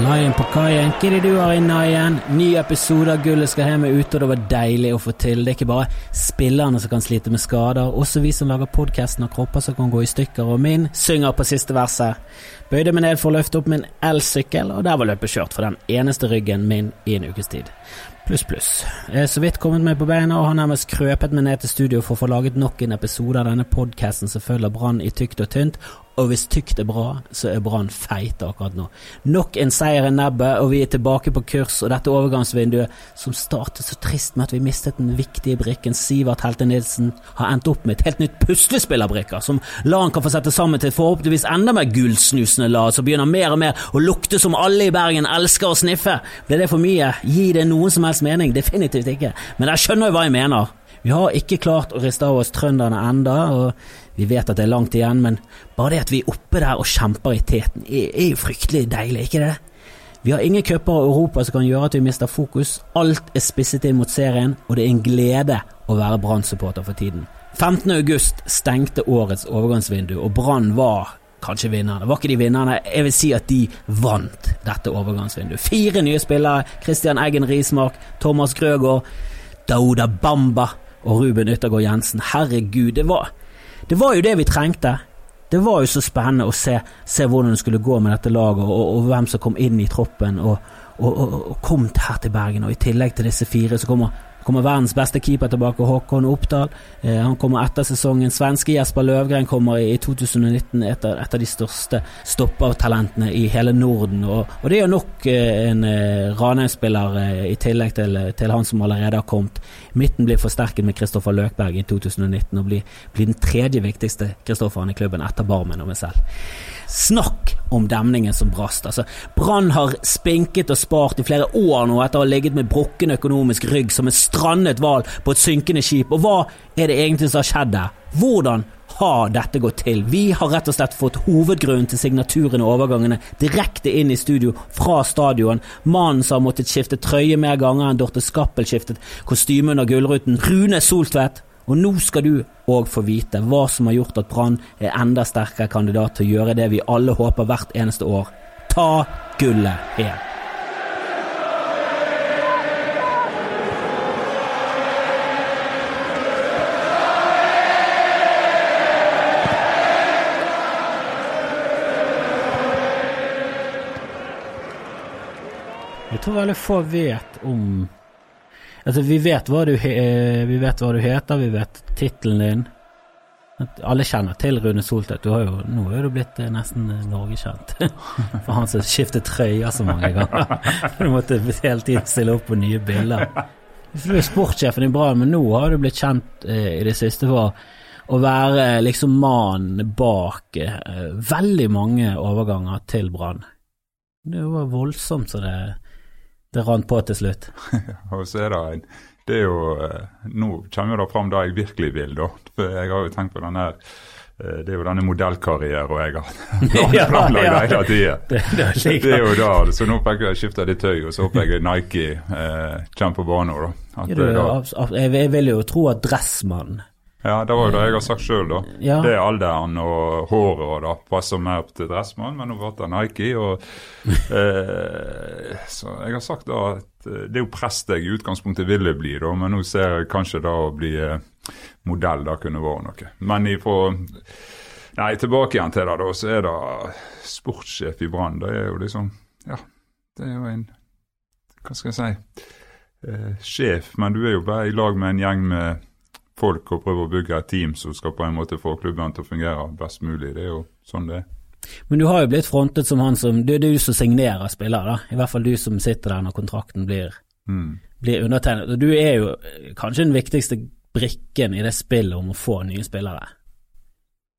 Hallaien på kaien, hva er det du har i naien? Ny episode av Gullet skal hjem ute, og det var deilig å få til. Det er ikke bare spillerne som kan slite med skader, også vi som lager podkasten har kropper som kan gå i stykker, og min synger på siste verset. Bøyde meg ned for å løfte opp min elsykkel, og der var løpet kjørt for den eneste ryggen min i en ukes tid. Pluss, pluss. Jeg er så vidt kommet meg på beina og har nærmest krøpet meg ned til studio for å få laget nok en episode av denne podkasten som følger Brann i tykt og tynt, og hvis tykt er bra, så er Brann feite akkurat nå. Nok en seier i nebbet, og vi er tilbake på kurs, og dette overgangsvinduet som startet så trist med at vi mistet den viktige brikken Sivert Helte Nilsen, har endt opp med et helt nytt puslespill av brikker, som LAN kan få sette sammen til forhåpentligvis enda mer gullsnusende lag, som begynner mer og mer å lukte som alle i Bergen elsker å sniffe. Ble det for mye? Gi det noen som helst mening? Definitivt ikke. Men jeg skjønner jo hva jeg mener. Vi har ikke klart å riste av oss trønderne enda, og vi vet at det er langt igjen, men bare det at vi er oppe der og kjemper i teten, er, jo fryktelig deilig, ikke det? Vi har ingen cuper i Europa som kan gjøre at vi mister fokus. Alt er spisset inn mot serien, og det er en glede å være Brann-supporter for tiden. 15. august stengte årets overgangsvindu, og Brann var kanskje vinnerne. Var ikke de vinnerne? Jeg vil si at de vant dette overgangsvinduet. Fire nye spillere. Christian Eggen Rismark, Thomas Grøgaard, Dauda Bamba og Ruben Yttergård Jensen. Herregud, det var, det var jo det vi trengte. Det var jo så spennende å se, se hvordan det skulle gå med dette laget, og, og, hvem som kom inn i troppen og, og, kom her til Bergen. Og i tillegg til disse fire så kommer kommer verdens beste keeper tilbake, Håkon Oppdal. Eh, han kommer etter sesongen. Svenske Jesper Løvgren kommer i 2019, et av, de største stoppertalentene i hele Norden. Og, og det er jo nok eh, en eh, Ranheim-spiller eh, i tillegg til, til, han som allerede har kommet. Midten blir forsterket med Kristoffer Løkberg i 2019 og blir, blir den tredje viktigste Kristofferen i klubben etter Barmen og meg selv. Snakk om demningen som brast. Altså, Brann har spinket og spart i flere år nå etter å ha ligget med brukken økonomisk rygg som en strandet hval på et synkende skip. Og hva er det egentlig som har skjedd der? Hvordan har dette gått til? Vi har rett og slett fått hovedgrunnen til signaturene og overgangene direkte inn i studio fra stadion. Mannen som har måttet skifte trøye mer ganger enn Dorte Skappel skiftet kostyme under Gullruten. Rune Soltvedt og nå skal du òg få vite hva som har gjort at Brann er enda sterkere kandidat til å gjøre det vi alle håper hvert eneste år. Ta gullet hjem. Jeg tror veldig få vet om Altså, vi vet hva du, eh, vi vet hva du heter, vi vet tittelen din. Alle kjenner til Rune Soltvedt. Nå er du blitt eh, nesten eh, norgekjent. For han som skifter trøyer så mange ganger. Du måtte hele tiden stille opp på nye bilder. Du er sportssjefen i Brann, men nå har du blitt kjent eh, i det siste for å være liksom mannen bak eh, veldig mange overganger til Brann. Det var voldsomt så det det rant på til slutt. og så er det en det er jo, eh, Nå kommer det fram det jeg virkelig vil, da. For jeg har jo tenkt på denne eh, det er jo denne modellkarrieren jeg har planlagt ja, ja. hele tida. Det, det, det, er jo. Så nå fikk jeg skifta litt tøy, og så håper jeg Nike eh, kommer på banen. da. At, ja, jeg vil jo tro at Dressmann ja, det var jo det jeg har sagt sjøl, da. Ja. Det er alderen og håret og da passer mer opp til Dressmann, men nå ble det Nike. og eh, Så jeg har sagt da at eh, det er jo prest jeg i utgangspunktet ville bli, da, men nå ser jeg kanskje da å bli eh, modell da kunne vært noe. Men ifra Nei, tilbake igjen til det, da, så er det sportssjef i Brann. Det er jo liksom Ja, det er jo en Hva skal jeg si? Eh, sjef, men du er jo bare i lag med en gjeng med folk og prøve å bygge et team som skal på en måte få klubben til å fungere best mulig. Det er jo sånn det er. Men du har jo blitt frontet som han som Det er du som signerer spillere, da. I hvert fall du som sitter der når kontrakten blir, mm. blir undertegnet. Og du er jo kanskje den viktigste brikken i det spillet om å få nye spillere.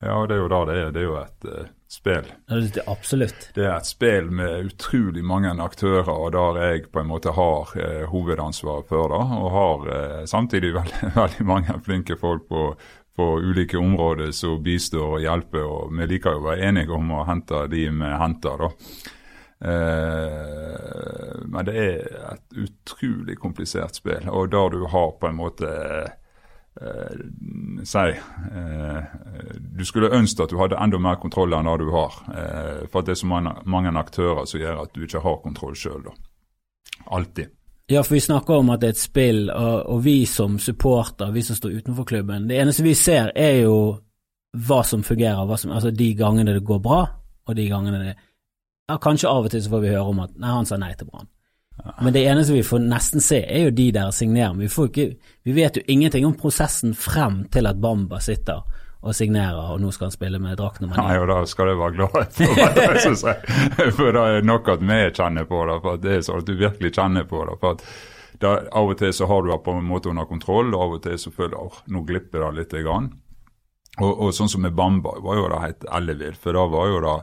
Ja, det er jo da det er. Det er jo et uh, spill. Det, absolutt. Det er et spill med utrolig mange aktører, og der jeg på en måte har uh, hovedansvaret for det. Og har uh, samtidig veldig, veldig, mange flinke folk på, på ulike områder som bistår og hjelper. Og vi liker jo å være enige om å hente de vi henter, da. Men det er et utrolig komplisert spill, og der du har på en måte eh, si eh, Du skulle ønske at du hadde enda mer kontroll enn det du har. Eh, for at det er så mange, mange, aktører som gjør at du ikke har kontroll sjøl. Alltid. Ja, for vi snakker om at det er et spill, og, og vi som supporter, vi som står utenfor klubben Det eneste vi ser, er jo hva som fungerer, hva som, altså de gangene det går bra, og de gangene det ja, Kanskje av og til så får vi høre om at nei, han sa nei til Brann. Men det eneste vi får nesten se, er jo de der signerer. Vi, ikke, vi vet jo ingenting om prosessen frem til at Bamba sitter og signerer, og nå skal han spille med drakt nummer ni. Nei, og da skal du være glad for synes jeg. For det er nok at vi kjenner på det. for Det er sånn at du virkelig kjenner på det. for at da, Av og til så har du det på en måte under kontroll, og av og til så føler du at nå glipper det litt. Grann. Og, og, sånn som med Bamba var jo det helt ellevilt, for da var jo det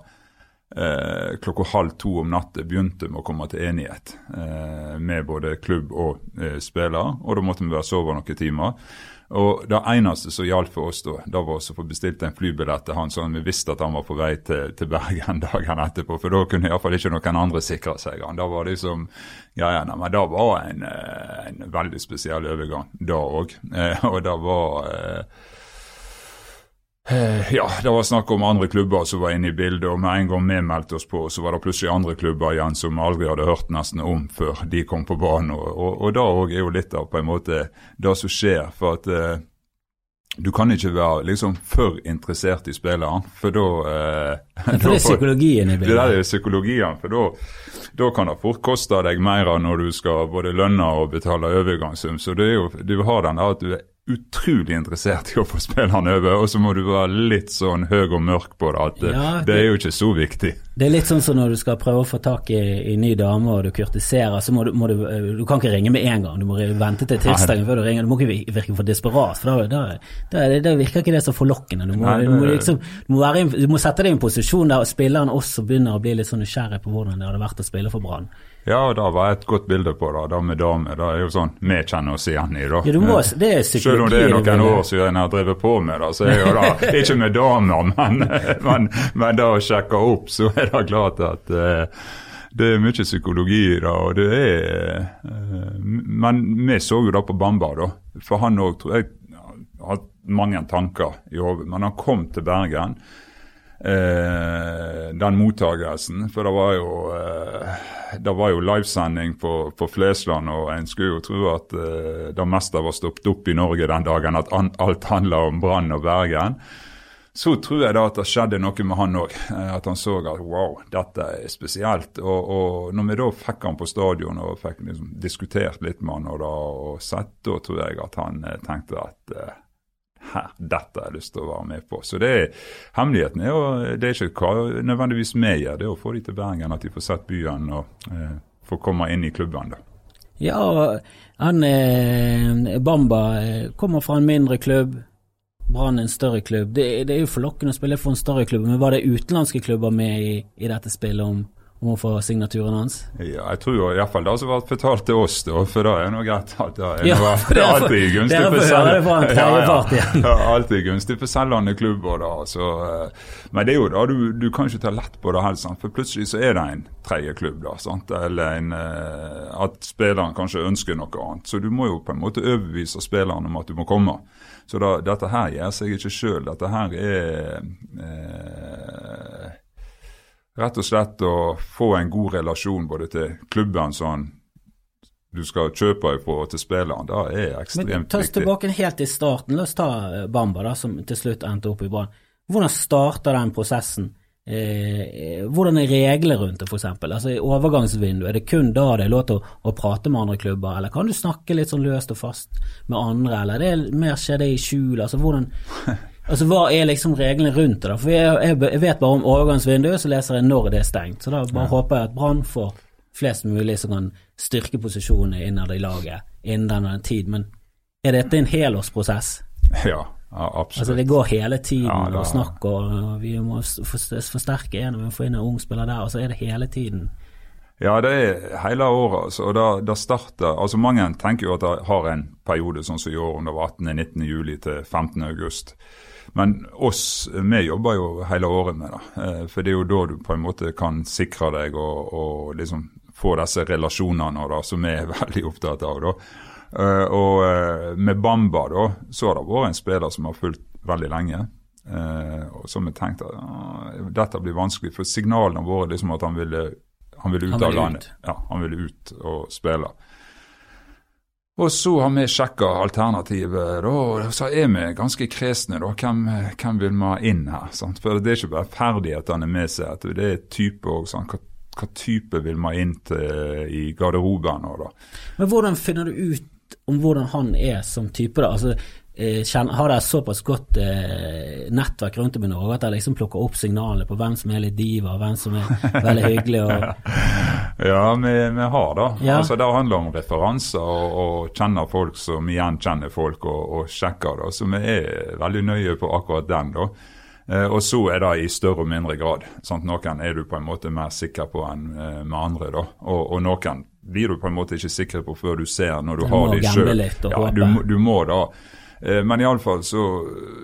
eh, klokka halv to om natta begynte vi å komme til enighet eh, med både klubb og eh, spiller, og da måtte vi være sove noen timer. Og Det eneste som gjaldt for oss, da, da var å få bestilt en flybillett til han, sånn vi visste at han var på vei til, til Bergen dagen etterpå. For da kunne iallfall ikke noen andre sikre seg han. Da var det liksom ja, ja, men da var en, eh, en veldig spesiell overgang da òg. Eh, og det var Eh, ja, det var snakk om andre klubber som var inne i bildet, og med en gang vi meldte oss på, så var det plutselig andre klubber igjen som vi aldri hadde hørt nesten om før de kom på banen. Og, og, og det òg er jo litt av på en måte det som skjer. For at eh, du kan ikke være liksom for interessert i spilleren, for da eh, For det er psykologien i bildet? Det er psykologien, for da, da kan det fort koste deg mer når du skal både lønne og betale overgangssum. Så det er jo, du har den der at du er utrolig interessert i å få spillerne over, og så må du være litt sånn høy og mørk på det at ja, det, det, er jo ikke så viktig. Det er litt sånn som når du skal prøve å få tak i, i ny dame og du kurtiserer, så må du, må du, du kan ikke ringe med en gang. Du må vente til tirsdagen før du ringer. Du må ikke virke for desperat, for da, da, da, da virker ikke det så forlokkende. Du må, Nei, det, du, må liksom, du, må være, du må sette deg i en posisjon der spilleren også begynner å bli litt sånn nysgjerrig på hvordan det hadde vært å spille for Brann. Ja, det var et godt bilde på det. Det med damer. Det er jo sånn vi kjenner oss igjen i. da. Ja, må, det er Selv om det er noen år siden jeg har drevet på med det, så er jo det ikke med damer, men, men, men det å sjekke opp, så er det klart at uh, det er mye psykologi i det. og det er, uh, Men vi så jo det på Bamba, da. For han òg tror jeg har mange tanker i hodet. Men han kom til Bergen eh, den mottagelsen. For det var jo, eh, det var jo livesending på, på Flesland, og en skulle jo tro at eh, det meste var stoppet opp i Norge den dagen, at an, alt handla om Brann og Bergen. Så tror jeg da at det skjedde noe med han òg. Eh, at han så at wow, dette er spesielt. Og, og når vi da fikk han på stadion og fikk liksom diskutert litt med han og, da, og sett, da tror jeg at han eh, tenkte at eh, her, dette har jeg lyst til å være med på. Så det er hemmeligheten er, og det er ikke hva nødvendigvis vi gjør, det å få de til Bergen, at de får sett byen og eh, får komme inn i klubben. da. Ja, han eh, Bamba eh, kommer fra en mindre klubb. Brann en større klubb. Det, det, er jo forlokkende å spille for en større klubb, men var det utenlandske klubber med i, i dette spillet om om å få signaturen hans? Ja, jeg tror iallfall det som ble fortalt til oss, da, for da er det noe greit. At det er, ja, noe, det er alltid gunstig for selgerne. Ja, ja, alltid gunstig for selgende klubber. da, så, eh, Men det er jo da, du, du kan ikke ta lett på det sant? for plutselig så er det en tredje klubb. da, sant? Eller en, eh, at spilleren kanskje ønsker noe annet. Så du må jo på en måte overbevise spilleren om at du må komme. Så da, dette her gjør seg ikke sjøl. Dette her er eh, rett og slett å få en god relasjon både til klubben som du skal kjøpe ifra, til spilleren. Det er ekstremt. Men Ta oss tilbake helt i starten. La oss ta eh, Bamba, da, som til slutt endte opp i Brann. Hvordan starter den prosessen? Eh, hvordan er reglene rundt det, f.eks.? Altså, I overgangsvinduet, er det kun da det er lov til å, å, prate med andre klubber, eller kan du snakke litt sånn løst og fast med andre, eller er mer skjer det i skjul? Altså, hvordan Altså, Hva er liksom reglene rundt det? da? For jeg, jeg, vet bare om overgangsvinduet, så leser jeg når det er stengt. Så da bare ja. håper jeg at Brann får flest mulig som kan styrke posisjonene innad i laget innen denne tid. Men er dette en helårsprosess? Ja, ja absolutt. Altså Det går hele tiden ja, da... og snakk, og vi må forsterke en og få inn en ung spiller der, og så er det hele tiden. Ja, det er hele året. Altså, og da, da starter, altså Mange tenker jo at det har en periode sånn som i år, om det var 18.-19. juli til 15. Men oss, vi jobber jo hele året med det. Eh, for det er jo da du på en måte kan sikre deg og, og liksom få disse relasjonene da, som vi er veldig opptatt av. da. Uh, og uh, med Bamba da, så har det vært en spiller som har fulgt veldig lenge. Og som har tenkt at uh, dette blir vanskelig, for signalene vært liksom at han ville, han ville ut han ville av landet. Ut. Ja, han ville ut og spille. Og så har vi sjekka alternativet, og så er vi ganske kresne. da, Hvem, hvem vil vi ha inn her? Sant? For det er ikke bare ferdighetene med seg, det er type òg. Hva, hva, type vil vi ha inn til, i garderoben? Da? Men hvordan finner du ut om hvordan han er som type? da? Altså, Eh, har dere såpass godt eh, nettverk rundt om i Norge at jeg liksom plukker opp signalene på hvem som er litt diva, hvem som er veldig hyggelig? Og... ja, vi, vi, har det. Ja. Altså, det handler om referanser og, og kjenner folk som igjen kjenner folk, og, og sjekker det. Så vi er veldig nøye på akkurat den. da. Eh, og så er det i større og mindre grad. Sant? Noen er du på en måte mer sikker på enn eh, med andre. da. Og, og, noen blir du på en måte ikke sikker på før du ser når du, du har dem sjøl. Ja, du, du må da. Eh, men iallfall så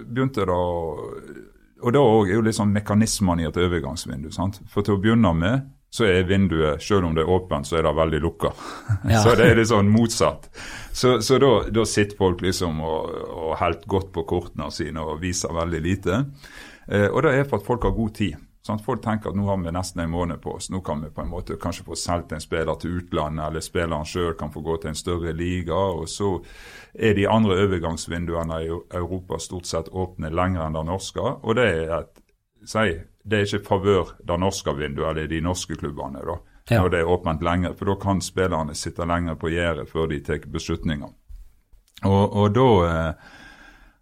begynte det å Og da òg er jo litt sånn mekanismene i et overgangsvindu. sant? For til å begynne med så er vinduet, selv om det er åpent, så er det veldig lukka. Ja. så det er litt sånn motsatt. Så, så da, da, sitter folk liksom og, og helt godt på kortene sine og viser veldig lite. Eh, og det er for at folk har god tid. Sånn folk tenker at nå har vi nesten en måned på oss. Nå kan vi på en måte kanskje få solgt en spiller til utlandet, eller spilleren sjøl kan få gå til en større liga. og Så er de andre overgangsvinduene i Europa stort sett åpne lenger enn det norske. Og det er, et, si, det er ikke favør det norske vinduet, eller de norske klubbene, da, ja. når det er åpent lenger. For da kan spillerne sitte lenger på gjerdet før de tar beslutninger. Og, og da... Eh,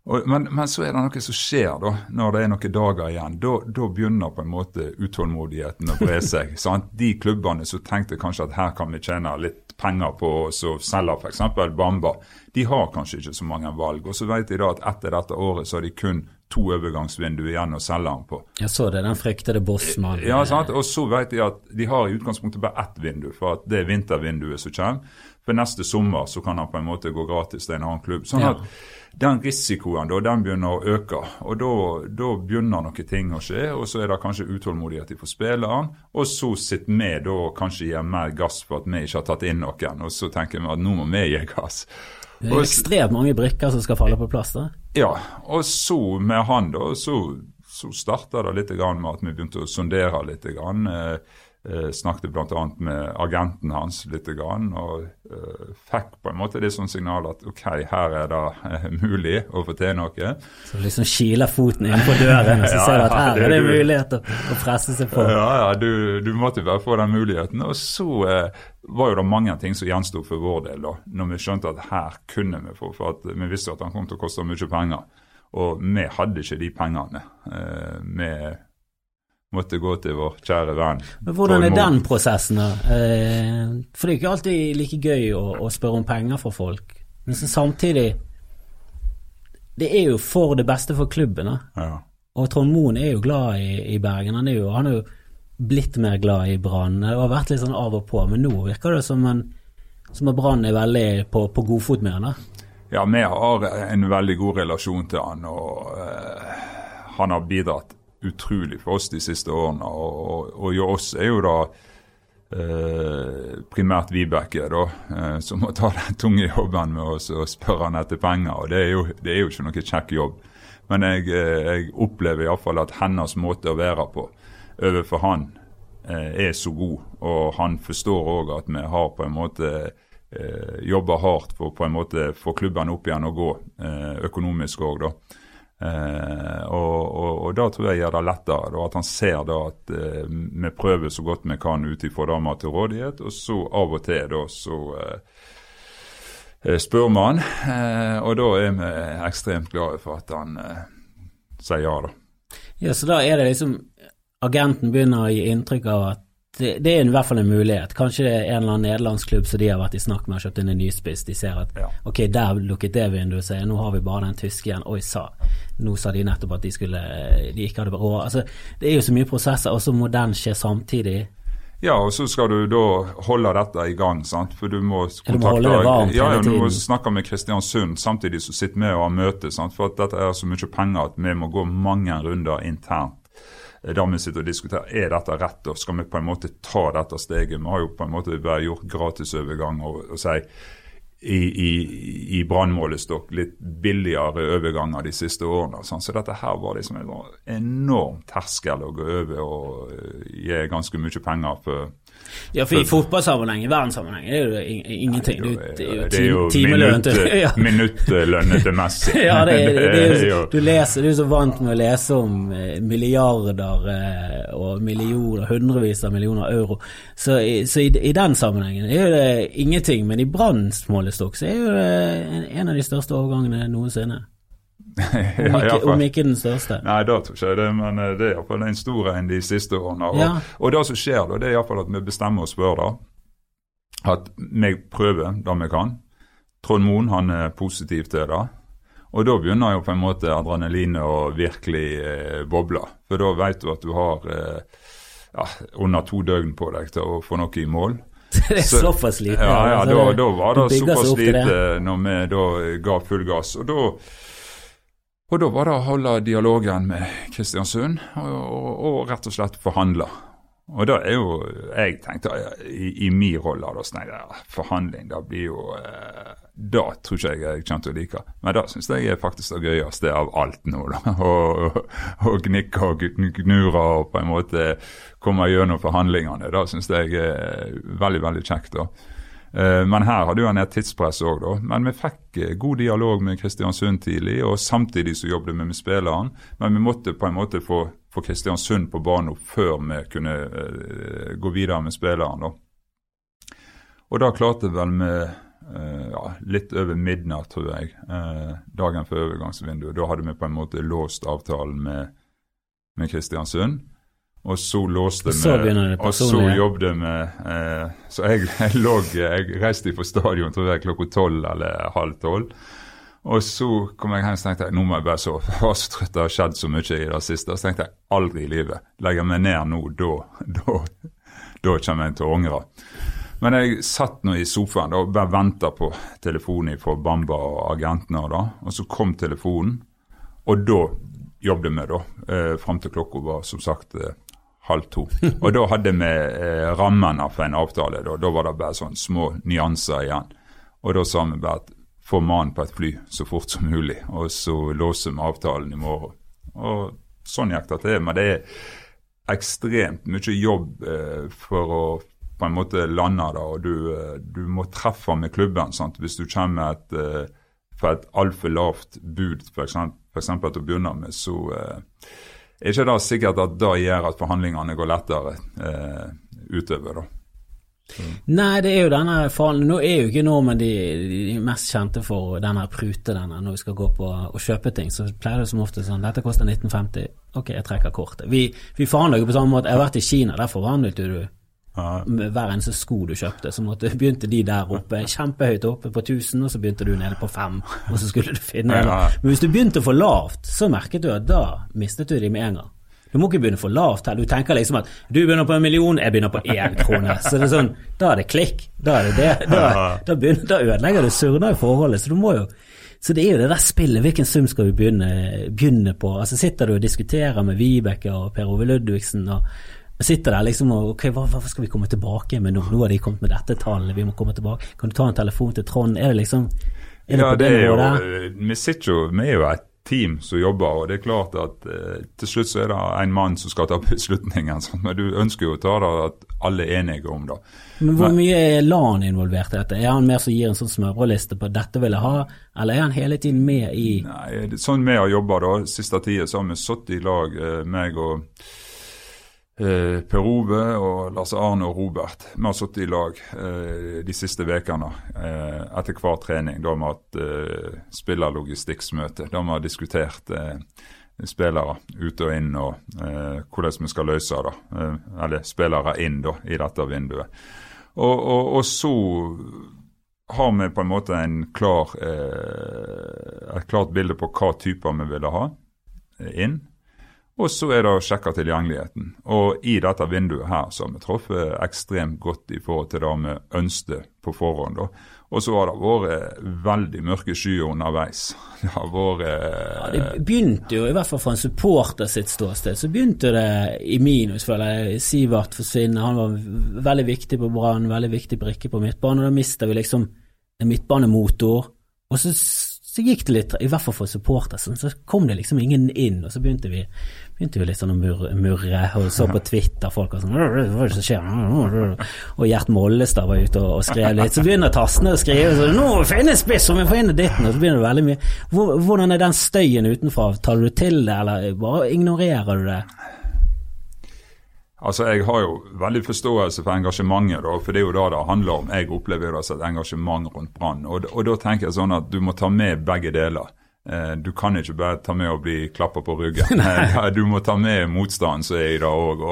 og, men, men, så er det noe som skjer da, når det er noen dager igjen. Da, da begynner på en måte utålmodigheten å bre seg. sant? De klubbene som tenkte kanskje at her kan vi tjene litt penger på å selge f.eks. Bamba, de har kanskje ikke så mange valg. Og så vet de da at etter dette året så har de kun to overgangsvinduer igjen å selge den på. Jeg så det, den fryktede bossmannen. Ja, sant? og så vet de at de har i utgangspunktet bare ett vindu, for at det er vintervinduet som kommer. For neste sommer så kan han på en måte gå gratis til en annen klubb. sånn at den risikoen da, den begynner å øke. og Da, da begynner noen ting å skje, og så er det kanskje utålmodighet fra spilleren. Og så sitter vi da kanskje gir mer gass for at vi ikke har tatt inn noen, og så tenker vi at nå må vi gi gass. Det er ekstremt mange brikker som skal falle på plass da. Ja, og så med han, da, så, så starta det litt med at vi begynte å sondere litt. Grann. Eh, Eh, snakket bl.a. med agenten hans litt, grann, og eh, fikk på en måte det som signal at ok, her er det eh, mulig å få til noe. Så liksom kiler foten inn på døren, og så ja, ser du at her er det mulighet å, å presse seg på. Ja, ja, du, du måtte bare få den muligheten. Og så eh, var jo det mange ting som gjensto for vår del, da, når vi skjønte at her kunne vi få, for at vi visste at han kom til å koste mye penger. Og vi hadde ikke de pengene. Eh, med måtte gå til vår kjære venn. Men Hvordan er den prosessen, da? Eh, for det er ikke alltid like gøy å, å spørre om penger fra folk. Men samtidig Det er jo for det beste for klubben. da. Ja. Og Trond Moen er jo glad i, i Bergen. Han er, jo, han er, jo, blitt mer glad i Brann. Det har vært litt sånn av og på, men nå virker det som, en, som at Brann er veldig på, på godfot med han. Ja, vi har en veldig god relasjon til han, og uh, han har bidratt utrolig for oss de siste årene. Og, jo oss er jo da eh, primært Vibeke, da, eh, som må ta den tunge jobben med oss og spørre han etter penger. og Det er jo, det er jo ikke noe kjekk jobb. Men jeg, eh, jeg opplever iallfall at hennes måte å være på overfor han eh, er så god. Og han forstår òg at vi har på en måte eh, jobba hardt for på en måte få klubben opp igjen og gå, eh, økonomisk òg, da. Eh, og, og, og da tror jeg gjør det lettere. Da, at han ser da at eh, vi prøver så godt vi kan ut ifra det vi har til rådighet. Og så av og til da så eh, eh spør man, eh, og da er vi ekstremt glade for at han eh, sier ja, da. Ja, Så da er det liksom Agenten begynner å gi inntrykk av at det, det, er i hvert fall en mulighet. Kanskje det er en eller annen nederlandsk klubb som de har vært i snakk med og kjøpt inn en nyspiss. De ser at ja. ok, der lukket det vinduet seg, nå har vi bare den tyske igjen. Oi, sa. Nå sa de nettopp at de skulle De ikke hadde råd. Altså, det er jo så mye prosesser, og så må den skje samtidig. Ja, og så skal du da holde dette i gang, sant? for du må kontakte du må ja, ja, du må snakke med Kristiansund samtidig som sitter med og har møte. Sant? For at dette er så mye penger at vi må gå mange runder internt da vi sitter og diskuterer er dette rett, og skal vi på en måte ta dette steget. Vi har jo på en måte bare gjort gratisovergang og, og si i, i, i brannmålestokk litt billigere overganger de siste årene. Sånn. Så dette her var liksom en enorm terskel å gå over og gi ganske mye penger for ja, for i fotballsammenheng, i verdenssammenheng, er det ingenting. Det er jo, timelønn til Minuttlønn til Messi. ja, det er, det er jo, du leser, du er så vant med å lese om eh, milliarder eh, og millioner, hundrevis av millioner euro. Så, så i, i, den sammenhengen er det ingenting. Men i Branns målestokk så er jo det en av de største overgangene noensinne. Om ikke, om ikke, den største. Nei, da tror jeg ikke det, men eh, det er iallfall en stor en de siste årene. Og, ja. og det som skjer da, det er iallfall at vi bestemmer oss for da, at vi prøver det vi kan. Trond Moen han er positiv til det. Og da begynner jo på en måte adrenalinet å virkelig eh, boble. For da vet du at du har eh, ja, under to døgn på deg til å få noe i mål. det er så, såpass lite? Ja, ja altså, da, da, var det såpass lite når vi da ga full gass. Og da og da var det å holde dialogen med Kristiansund, og, og, og rett og slett forhandle. Og da er jo Jeg tenkte i, i min rolle da sånn forhandling, da blir jo eh, Det tror ikke jeg jeg kommer til å like. Men da syns jeg er faktisk det gøyeste av alt nå. da, Å gnikke og gnure og på en måte komme gjennom forhandlingene. Det syns jeg er veldig, veldig kjekt. da. Eh, men her hadde jo han et tidspress òg, da. Men vi fikk eh, god dialog med Kristiansund tidlig, og samtidig så jobbet vi med spilleren. Men vi måtte på en måte få, få Kristiansund på banen før vi kunne uh, gå videre med spilleren, da. Og da klarte vel vi uh, ja, litt over midnatt, tror jeg, uh, dagen før overgangsvinduet. Da hadde vi på en måte låst avtalen med, med Kristiansund. Og så låste vi, og så jobbet vi eh, Så jeg, jeg, lå, jeg reiste fra stadion tror jeg klokka tolv eller halv tolv. Og så kom jeg hjem og tenkte jeg, nå må jeg bare sove. Jeg var så trøtt, det har skjedd så mye i det siste. Og så tenkte jeg aldri i livet. Legger meg ned nå, da, da, da kommer jeg til å angre. Men jeg satt nå i sofaen og bare venta på telefonen fra Bamba og agentene. Da, og så kom telefonen, og da jobbet vi, da. Eh, Fram til klokka var som sagt eh, halv to. Og da hadde vi eh, rammene for en avtale. Da. da var det bare sånne små nyanser igjen. Og da sa vi bare at få mannen på et fly så fort som mulig, og så låser vi avtalen i morgen. Og sånn gikk det til. Men det er ekstremt mye jobb eh, for å på en måte lande det, og du, eh, du, må treffe med klubben. Sant? Hvis du kommer et, eh, for et altfor lavt bud, f.eks. til å begynne med, så eh, ikke da sikkert at det gjør at forhandlingene går lettere eh, utover. da. Nei, det er jo denne faren Nå er jo ikke nordmenn de, de, mest kjente for denne prute denne når vi skal gå på og kjøpe ting. Så pleier det som ofte sånn Dette koster 1950. Ok, jeg trekker kortet. Vi, vi forhandler jo på samme måte. Jeg har vært i Kina, der forhandlet du hver eneste sko du kjøpte, så måtte, begynte de der oppe, kjempehøyt oppe på 1000, og så begynte du nede på 5, og så skulle du finne en. Men hvis du begynte for lavt, så merket du at da mistet du de med en gang. Du må ikke begynne for lavt her. Du tenker liksom at du begynner på en million, jeg begynner på én krone. Så det er sånn, da er det klikk. Da er det det. Da, da, begynner, da ødelegger du surner i forholdet. Så du må jo så det er jo det der spillet. Hvilken sum skal vi begynne, begynne på? Altså Sitter du og diskuterer med Vibeke og Per Ove Ludvigsen og sitter der liksom og ok, hva, hva, skal vi komme tilbake med nå? Nå har de kommet med dette tallet, vi må komme tilbake. Kan du ta en telefon til Trond? Er det liksom er det Ja, det er jo? Vi sitter jo, vi er jo et team som jobber, og det er klart at eh, til slutt så er det en mann som skal ta beslutningen. Sånn, men du ønsker jo å ta det at alle er enige om det. Men Hvor mye er LAN involvert i dette? Er han mer som gir en sånn smørbrødliste på 'dette vil jeg ha', eller er han hele tiden med i Nei, Sånn vi har jobba siste tida, så har vi sittet i lag, eh, meg og Eh, per Ove og Lars Arne og Robert. Vi har sittet i lag eh, de siste ukene eh, etter hver trening. Da har vi hatt eh, spillerlogistikksmøte. Da har vi diskutert eh, spillere ut og inn og eh, hvordan vi skal løse det. Eh, eller spillere inn da, i dette vinduet. Og, og, og, så har vi på en måte en klar, et klart bilde på hva typer vi ville ha inn. Og så er det å sjekke tilgjengeligheten. Og i dette vinduet her så har vi truffet ekstremt godt i forhold til det vi ønsket på forhånd. da. Og så har det vært veldig mørke skyer underveis. Det har vært ja, Det begynte jo, i hvert fall fra en supporter sitt ståsted, så begynte det i minus, føler jeg. Sivert forsvinner, han var veldig viktig på Brann, veldig viktig brikke på midtbanen. Og da mister vi liksom en midtbanemotor, og så, så, gikk det litt, i hvert fall for supporter, så kom det liksom ingen inn, og så begynte vi, begynte jo litt sånn å murre, murre, og så på Twitter folk og sånn Hva er det som skjer? Og Gjert Mollestad var ute og, og skrev litt. Så begynner Tassene å skrive sånn 'Nå finnes spiss, og vi får inn ditten', og så begynner det veldig mye. Hvordan er den støyen utenfra? Tar du til det, eller bare ignorerer du det? Altså, Jeg har jo veldig forståelse for engasjementet, da, for det er jo da det handler om. Jeg opplever det som et engasjement rundt Brann. Og, og, da tenker jeg sånn at du må ta med begge deler. Eh, du kan ikke bare ta med å bli klappa på ryggen. du må ta med motstanden som er i det òg.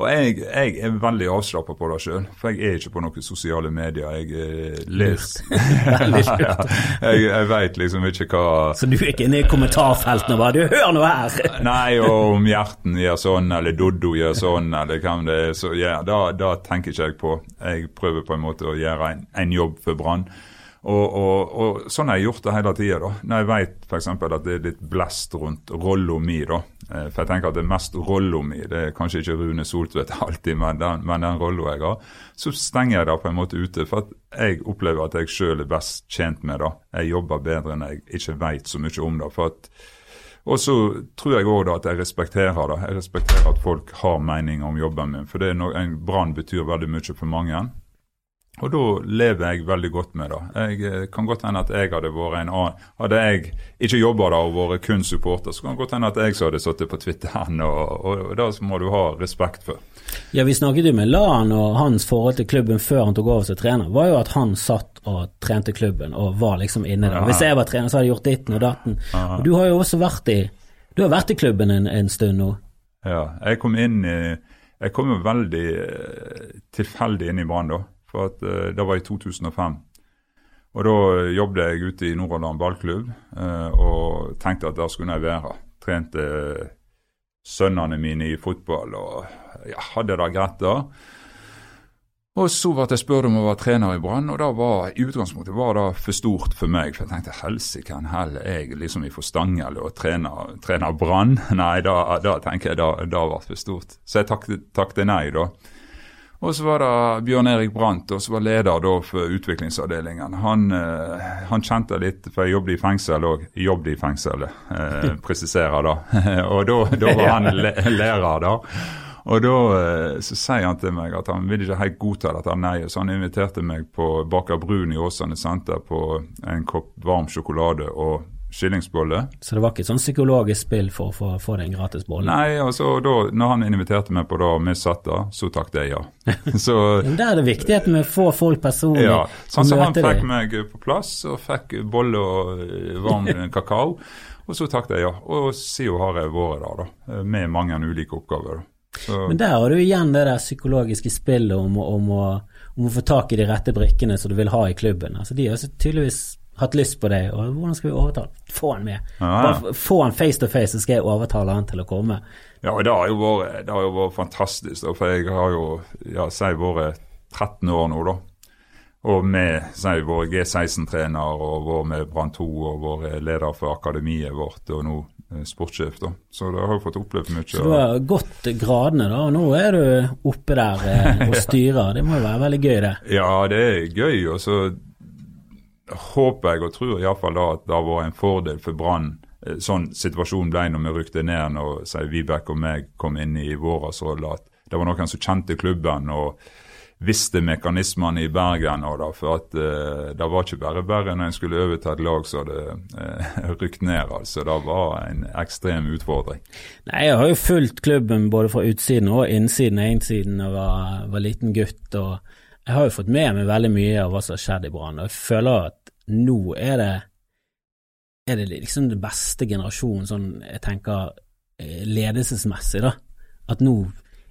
Og jeg, jeg, er veldig avslappa på det sjøl, for jeg er ikke på noen sosiale medier. Jeg eh, leser Jeg, jeg veit liksom ikke hva Så du er ikke inne i kommentarfeltene og bare 'du, hør nå her'? Nei, og om Hjerten gjør sånn, eller Doddo gjør sånn, eller hvem det er, så ja, da, da tenker ikke jeg på. Jeg prøver på en måte å gjøre en, en jobb for Brann. Og, og, og, sånn har jeg gjort det hele tida. Når jeg vet f.eks. at det er litt blest rundt rolla mi, da. Eh, for jeg tenker at det er mest rolla mi, det er kanskje ikke Rune Soltvedt alltid, men den, men den rolla jeg har, så stenger jeg det på en måte ute. For jeg opplever at jeg sjøl er best tjent med det. Jeg jobber bedre enn jeg ikke veit så mye om det. for at og så tror jeg òg at jeg respekterer det. Jeg respekterer at folk har meninger om jobben min. For det er noe, en brann betyr veldig mye for mange. Og da lever jeg veldig godt med det. Jeg eh, kan godt hende at jeg hadde vært en annen Hadde jeg ikke jobba da og vært kun supporter, så kan det godt hende at jeg så hadde sittet på Twitteren, og, og, og, det må du ha respekt for. Ja, vi snakket jo med Lan, og hans forhold til klubben før han tok over som trener, var jo at han satt og trente klubben og var liksom inne der. Hvis jeg var trener, så hadde jeg gjort ditten og datten. Og du har jo også vært i Du har vært i klubben en, en stund nå. Ja, jeg kom inn i Jeg kom jo veldig eh, tilfeldig inn i Brann da. For at, uh, Det var i 2005. Og Da jobbet jeg ute i Nordhordland ballklubb uh, og tenkte at der skulle jeg være. Trente sønnene mine i fotball og ja, hadde det greit da. Og så ble jeg spurt om å være trener i Brann, og da var i utgangspunktet var det for stort for meg. For jeg tenkte helsike, heller jeg liksom i Stangel og trener, trener Brann? Nei, da, da, tenker jeg da, da var det for stort. Så jeg takket, takket nei, da. Og så var det Bjørn Erik Brandt, og som var leder da for utviklingsavdelingen. Han, eh, han kjente litt, for jeg jobbet i fengsel òg. Jobbet i fengsel, eh, presiserer da. og da, da, var han lærer, da. Og da eh, så sier han til meg at han vil ikke helt godta dette nei, så han inviterte meg på Baker Brun i Åsane senter på en kopp varm sjokolade og skillingsbolle. Så det var ikke et sånn psykologisk spill for å få deg en gratis bolle? Nei, altså da når han inviterte meg på det og vi satt der, så takket jeg ja. Så, Der er det viktigheten med å få folk personlig. Ja, sånn som han fikk meg på plass og fikk bolle og eh, varm kakao. Og så takket jeg ja. Og siden har jeg vært der, da, med mange ulike oppgaver. Så. Men der har du igjen det der psykologiske spillet om, om, å, om å få tak i de rette brikkene som du vil ha i klubben. Altså, de er tydeligvis hatt lyst på deg, og hvordan skal vi overtale? Få han med. Bare få han face to face, så skal jeg overtale han til å komme. Ja, og det har jo vært, det har jo vært fantastisk, for jeg har jo ja, si vært 13 år nå, da. Og med sier vært G16-trener og vært med Brann 2 og vært leder for akademiet vårt og nå eh, sportssjef. da. Så det har jeg fått opplevd mye. Så du har gått gradene, da, og nå er du oppe der eh, og styrer. Det må jo være veldig gøy, det? Ja, det er gøy. og så håper jeg og tror iallfall da at det vært en fordel for Brann eh, sånn situasjonen ble når vi rykte ned når sier Vibeke og meg kom inn i våras rolle. At det var noen som kjente klubben og visste mekanismene i Bergen. Og da, for at uh, det var ikke bare bare når en skulle overta et lag som hadde uh, rykt ned. altså. Det var en ekstrem utfordring. Nei, Jeg har jo fulgt klubben både fra utsiden og innsiden. Innsiden da jeg var, var liten gutt. og jeg har jo fått med meg veldig mye av hva som har skjedd i Brann. og Jeg føler at nå er det, er det liksom den beste generasjonen, sånn jeg tenker eh, ledelsesmessig, da. At nå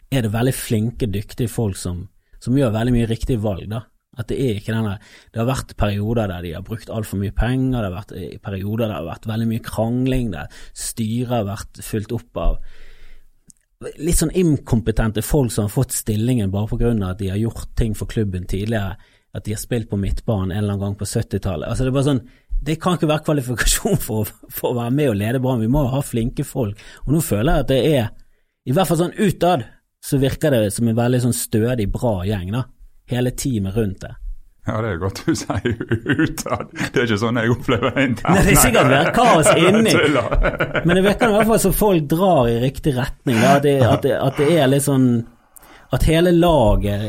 er det veldig flinke, dyktige folk som, som gjør veldig mye riktige valg, da. At det er ikke denne Det har vært perioder der de har brukt altfor mye penger, det har vært eh, perioder der det har vært veldig mye krangling, der styret har vært fylt opp av litt sånn inkompetente folk som har fått stillingen bare på grunn av at de har gjort ting for klubben tidligere at de har spilt på midtbanen en eller annen gang på 70-tallet. Altså det er bare sånn, det kan ikke være kvalifikasjon for, for å være med og lede Brann. Vi må ha flinke folk. Og nå føler jeg at det er, i hvert fall sånn utad, så virker det som en veldig sånn stødig, bra gjeng, da. Hele teamet rundt det. Ja, det er godt du sier utad. Det er ikke sånn jeg opplever det internt. Nei, det er sikkert vært kaos inni. Men det virker i hvert fall som folk drar i riktig retning. At det, at, det, at, det, er litt sånn At hele laget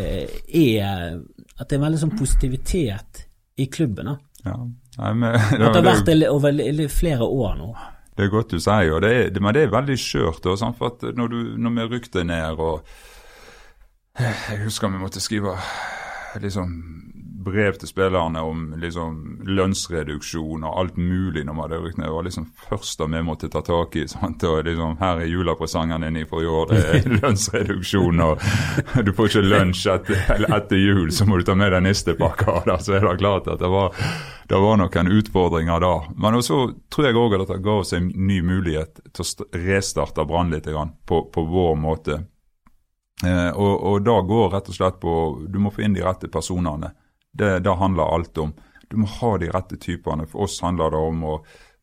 er At det er veldig sånn positivitet i klubben. da. Ja. Nei, men, det, at det har vært det over flere år nå. Det er godt du sier, og det er, men det er veldig skjørt. For når, du, når vi rykte ned og Jeg husker vi måtte skrive liksom brev til spillerne om liksom, lønnsreduksjon og alt mulig når man hadde rykket ned. Det var liksom først vi måtte ta tak i. Sant? og liksom, Her er julepresangene dine for i år, det er lønnsreduksjon. og Du får ikke lunsj etter, etter jul, så må du ta med deg nistepakka. Så er det klart at det var, det var noen utfordringer da. Men så tror jeg òg at det ga oss en ny mulighet til å restarte Brann litt på, på vår måte. Eh, og, og da går rett og slett på Du må få inn de rette personene. Det, det handler alt om. Du må ha de rette typene. For oss handler det om å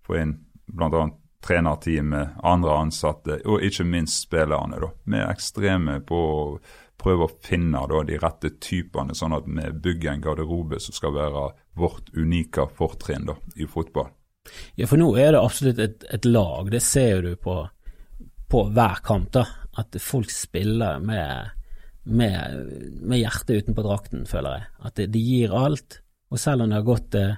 få inn bl.a. trenerteamet, andre ansatte og ikke minst spillerne. Vi er ekstreme på å prøve å finne da, de rette typene, sånn at vi bygger en garderobe som skal være vårt unike fortrinn da, i fotball. Ja, for nå er det absolutt et, et lag. Det ser du på, på hver kamp. da, At folk spiller med med, med hjertet utenpå drakten, føler jeg. At de, gir alt. Og selv om det har gått eh,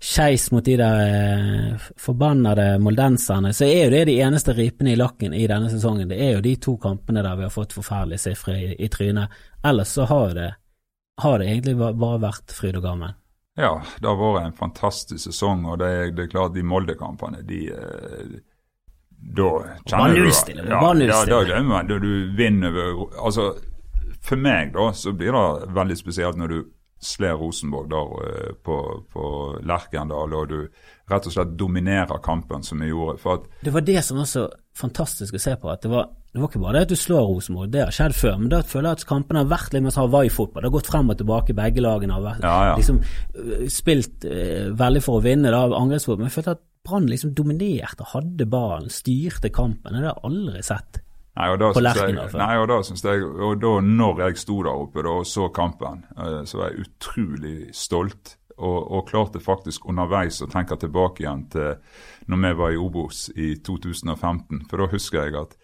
skeis mot de der eh, forbannede moldenserne, så er jo det de eneste ripene i lakken i denne sesongen. Det er jo de to kampene der vi har fått forferdelige sifre i, i, trynet. Ellers så har det, har det egentlig bare vært fryd og gammen. Ja, det har vært en fantastisk sesong, og det er, det er klart de Molde-kampene, de eh, da kjenner du det. Ja, ja, da glemmer man Du, du vinner Altså, for meg da, så blir det veldig spesielt når du sler Rosenborg der uh, på, på Lerkendal, og du rett og slett dominerer kampen som vi gjorde. For at, det var det som var så fantastisk å se på. at det var, det var ikke bare det at du slår Rosenborg, det har skjedd før, men da føler jeg at kampene har vært litt mer Hawaii-fotball. Det har gått frem og tilbake, begge lagene har vært, ja, ja. Liksom, eh, spilt uh, veldig for å vinne da, angrepsfotball. Men jeg følte at Brann liksom dominerte, hadde ballen, styrte kampen. Det har jeg aldri sett. Nei, og da på Lerkendal. nei, og da synes jeg, og da når jeg sto der oppe da, og så kampen, uh, så var jeg utrolig stolt. Og, og, klarte faktisk underveis å tenke tilbake igjen til når vi var i Obos i 2015. For da husker jeg at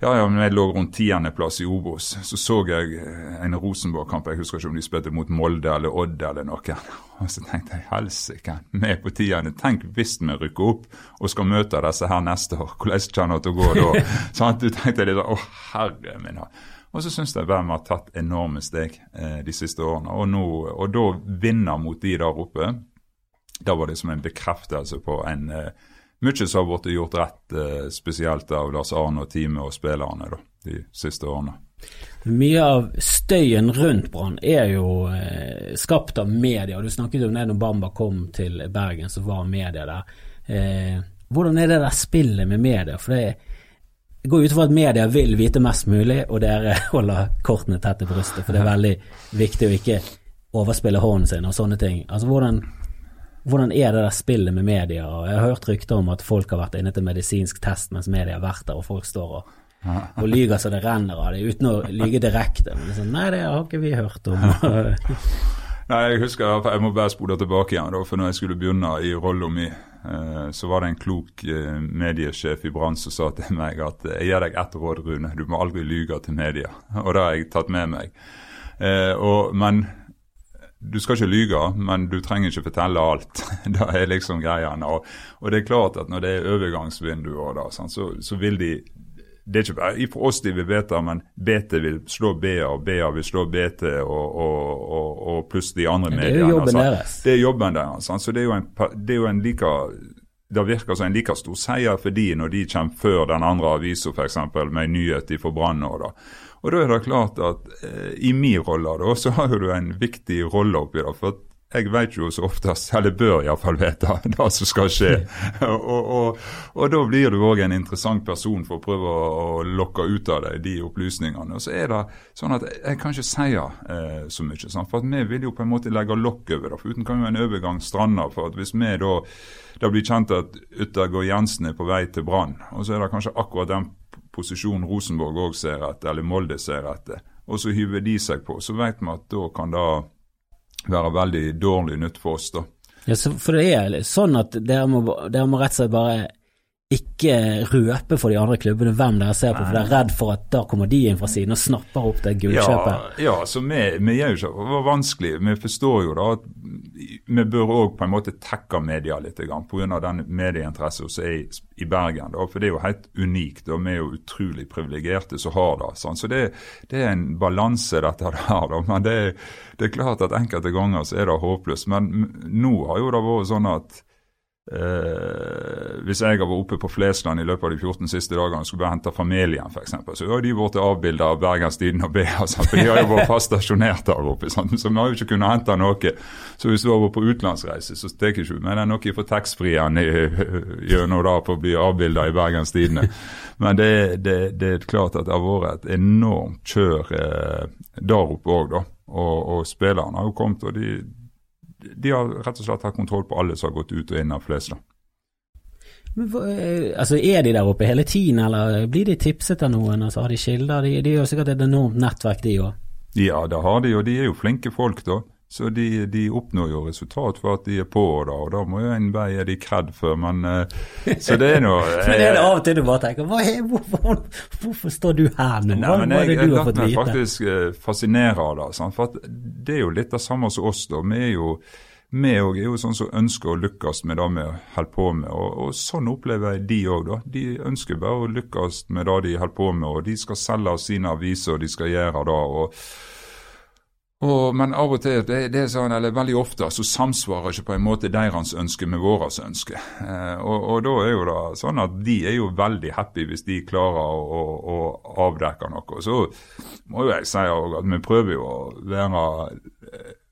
ja, ja, men jeg lå rundt tiendeplass i Obos, så så jeg eh, en Rosenborg-kamp. Jeg husker ikke om de spilte mot Molde eller Odd eller noe. Og så tenkte jeg helsike, vi er på tiende. Tenk hvis vi rykker opp og skal møte disse her neste år. Hvordan kjenner det til å gå da? Sånn, du tenkte litt å herre min Og så syns jeg hvem har tatt enorme steg eh, de siste årene. Og, nå, og da vinner mot de der oppe, da var det som en bekreftelse på en eh, mye som har blitt gjort rett, eh, spesielt av Lars Arne og teamet og spillerne da, de siste årene. Mye av støyen rundt Brann er jo eh, skapt av media. Du snakket om det når Bamba kom til Bergen, så var media der. Eh, hvordan er det der spillet med media? For det går ut fra at media vil vite mest mulig, og dere holder kortene tett til brystet. For det er veldig viktig å ikke overspille hånden sin og sånne ting. Altså hvordan hvordan er det der spillet med media? Jeg har hørt rykter om at folk har vært inne til medisinsk test mens media har vært der, og folk står og, og lyger så det renner av det, uten å lyge direkte. Men sånn, nei, det har ikke vi hørt om. nei, jeg husker, jeg må bare spole tilbake igjen, for når jeg skulle begynne i rolla mi, eh, så var det en klok eh, mediesjef i Brann som sa til meg at jeg gir deg ett råd, Rune, du må aldri lyge til media. Og det har jeg tatt med meg. Eh, og, men du skal ikke lyge, men du trenger ikke fortelle alt. det er liksom greia. Og, og, det er klart at når det er overgangsvinduer, da, sånn, så, så, vil de Det er ikke bare for oss de vil vite, men BT vil slå BA, og BA vil slå BT, og, og, og pluss de andre mediene. Det er jo jobben deres. Det er jobben deres. Sånn, så det er jo en, det er jo en like det virker som en like stor seier for de når de kommer før den andre avisa f.eks. med en nyhet fra Brann. Og da er det klart at eh, i min rolle da, så har du en viktig rolle oppi det. for jeg vet jo så oftest, eller bør iallfall vite, det som skal skje. og, og, og, da blir du òg en interessant person for å prøve å, å lokke ut av deg de opplysningene. Og så er det sånn at jeg kan ikke si eh, så mye. Sant? For vi vil jo på en måte legge lokk over det. For uten kan jo en overgang strande. For at hvis vi da det blir kjent at Yttergård Jensen er på vei til Brann, og så er det kanskje akkurat den posisjon Rosenborg òg ser etter, eller Molde ser etter, og så hyver de seg på, så vet vi at da kan det være veldig dårlig nytt for oss, da. Ja, for det er sånn at dere må, dere må rett og slett bare ikke røpe for de andre klubbene hvem dere ser på, for dere er redd for at da kommer de inn fra siden og snapper opp det gullkjøpet? Ja, ja, så vi, vi gjør jo ikke det var vanskelig. Vi forstår jo da at vi bør òg på en måte tekke media litt pga. den medieinteressen som er i Bergen. Da, for det er jo helt unikt, og vi er jo utrolig privilegerte som har det. Sånn. Så det, det, er en balanse, dette her. Da. Men det, det, er klart at enkelte ganger så er det håpløst. Men nå har jo det vært sånn at Eh, hvis jeg vært oppe på Flesland i løpet av de 14 siste dagene og skulle bare hente familien, f.eks., så har de vært avbilda av Bergens Tidende og BA, altså, for de har jo vært fast stasjonert der oppe. Sant? Så vi har jo ikke kunnet hente noe. Så hvis du har vært på utenlandsreise, så tar ikke med deg noe fra taxfree-en gjennom det på å bli avbilda i Bergens Tidende. Men det, det, det, er klart at det har vært et enormt kjør eh, der oppe òg, da. Og, og spillerne har jo kommet, og de de har rett og slett hatt kontroll på alle som har gått ut og inn av Flesland. Men, eh, altså, Er de der oppe hele tiden, eller blir de tipset av noen? Altså, har de kilder? De, de er jo sikkert et enormt nettverk, de òg? Ja, det har de, og de er jo flinke folk, da. Så de, de, oppnår jo resultat for at de er på, da, og da må jo en vei er de kred for, men uh, Så det er noe Men det er det av og til du bare tenker er, hvorfor, hvorfor, står du her nå? Hva nei, er det du har fått vite? Jeg lar meg faktisk uh, fascinere av det. Sant? For det er jo litt det samme som oss, da. Vi er jo vi òg er jo sånn som ønsker å lykkes med det vi holder på med. Og, og sånn opplever jeg de òg, da. De ønsker bare å lykkes med det de holder på med. Og de skal selge sine aviser, og de skal gjøre det. og og, men av og til, det, det, sånn, eller veldig ofte, så samsvarer ikke på en måte deres ønske med vårt ønske. Eh, og, og, da er jo det sånn at de er jo veldig happy hvis de klarer å, å, å avdekke noe. Så må jo jeg si at vi prøver jo å være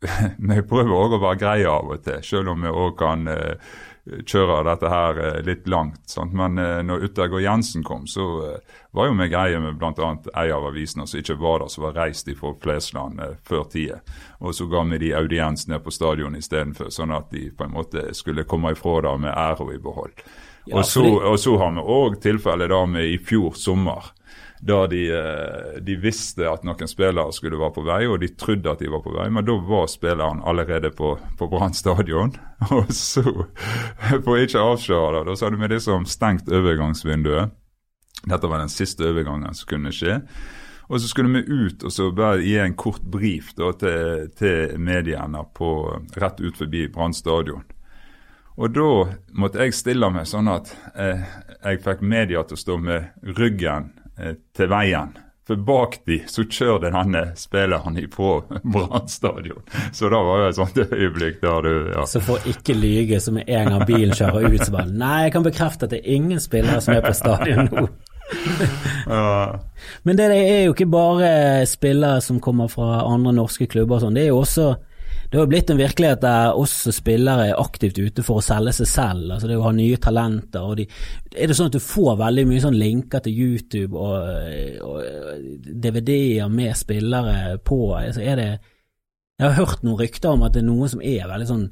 Vi prøver òg å være greie av og til, selv om vi òg kan eh, kjøre dette her eh, litt langt. Sant? Men eh, når Uttergård Jensen kom, så eh, var jo vi greie med bl.a. ei av avisene som ikke var der, som var reist fra Flesland før tida. Og så ga vi de audiens ned på stadion istedenfor, sånn at de på en måte skulle komme ifra der med æra i behold. Ja, og, så, og, så, har vi òg tilfellet da med i fjor sommer da de, eh, de, visste at noen spillere skulle være på vei, og de trodde at de var på vei, men da var spilleren allerede på, på Brann stadion. Og så, for ikke å avsløre det, da så hadde vi liksom stengt overgangsvinduet. Dette var den siste overgangen som kunne skje. Og så skulle vi ut og så bare gi en kort brief da, til, til mediene på, rett ut forbi Brann stadion. Og da måtte jeg stille meg sånn at eh, jeg fikk media til å stå med ryggen til veien. For bak de så kjører denne spilleren på Brann stadion. Så da var det et sånt øyeblikk der du ja. Så for ikke lyge, så med en gang bilen kjører ut, så bare Nei, jeg kan bekrefte at det er ingen spillere som er på stadion nå. ja. Men det er jo ikke bare spillere som kommer fra andre norske klubber og sånn. Det er jo også det har blitt en virkelighet der også spillere er aktivt ute for å selge seg selv. altså det å ha nye talenter. og de, Er det sånn at du får veldig mye sånn linker til YouTube og, og DVD-er med spillere på? altså er det Jeg har hørt noen rykter om at det er noen som er veldig sånn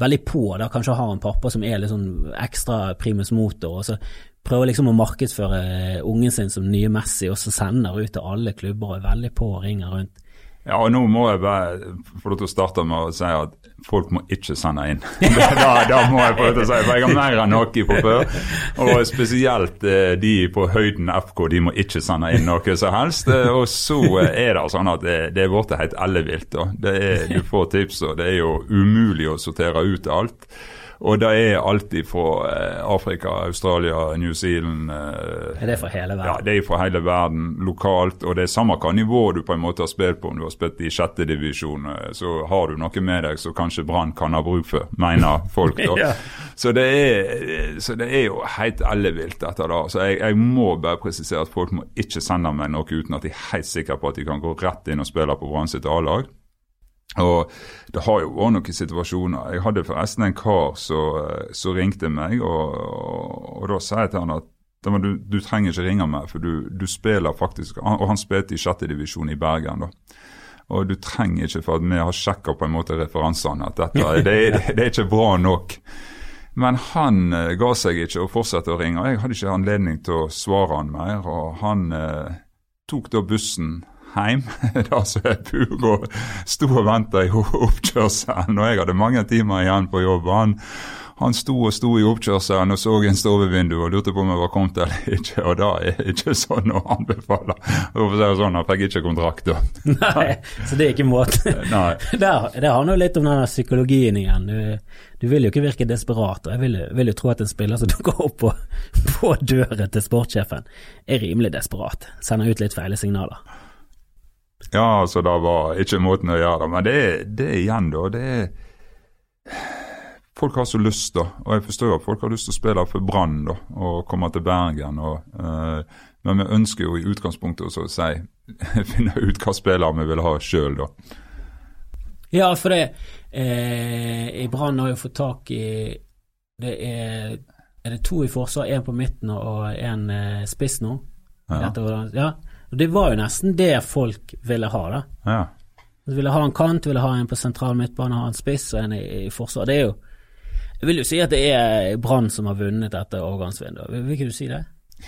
veldig på, da kanskje har en pappa som er litt sånn ekstra primus motor, og så prøver liksom å markedsføre ungen sin som nye Messi, og så sender ut til alle klubber og er veldig på og ringer rundt. Ja, og nå må jeg bare få lov til å starte med å si at folk må ikke sende inn. da, da, må jeg få lov til å si, for jeg har mer enn noe fra før. Og spesielt eh, de på høyden FK, de må ikke sende inn noe som helst. Eh, og så er det sånn at det, det er blitt helt ellevilt. Du får tips, og det er jo umulig å sortere ut alt. Og det er alltid fra eh, Afrika, Australia, New Zealand eh, Er det fra hele verden? Ja, det er fra hele verden lokalt. Og det er samme hva nivå du på en måte har spilt på. Om du har spilt i sjette divisjon, eh, så har du noe med deg som kanskje Brann kan ha bruk for, mener folk. ja. så, det er, så, det er, jo helt ellevilt, dette da. Så jeg, jeg, må bare presisere at folk må ikke sende meg noe uten at de er helt sikre på at de kan gå rett inn og spille på Brann sitt A-lag. Og Det har jo vært noen situasjoner. Jeg hadde forresten en kar som ringte meg, og, og, og, da sa jeg til han at du, du, trenger ikke ringe meg, for du, du spiller faktisk Og han spilte i sjette divisjon i Bergen. da. Og du trenger ikke, for at vi har sjekka på en måte referansene, at dette det, det, det er ikke bra nok. Men han uh, ga seg ikke og fortsatte å ringe. Jeg hadde ikke anledning til å svare han mer. og Han uh, tok da bussen hjem. da så jeg pur og sto og venta i oppkjørselen, og jeg hadde mange timer igjen på jobb. Han, han sto og sto i oppkjørselen og så en stovevindu og lurte på om jeg var kommet eller ikke. Og da er det ikke sånn å anbefale. For å si sånn, Han fikk ikke kontrakt da. Nei, så det er ikke måten. Nei. Det handler jo litt om den psykologien igjen. Du, du, vil jo ikke virke desperat. og Jeg vil, vil jo tro at en spiller som dukker opp på, på døren til sportssjefen, er rimelig desperat. Sender ut litt feile signaler. Ja, altså det var ikke måten å gjøre det Men det, det igjen, da. det er folk har så lyst, da. Og jeg forstår at folk har lyst til å spille for Brann da, og komme til Bergen. Og, uh, men vi ønsker jo i utgangspunktet også å si, finne ut hva spillere vi vil ha sjøl, da. Ja, for det eh, I Brann har jo fått tak i Det er Er det to i forsvar, én på midten og én eh, spiss nå? Ja. ja. Og det var jo nesten det folk ville ha, da. Ja. De ville ha en kant, ville ha en på sentral midtbane, ha en spiss og en i, i forsvar. Det er jo jeg vil jo si at det er Brann som har vunnet dette overgangsvinduet. Vil ikke du si det?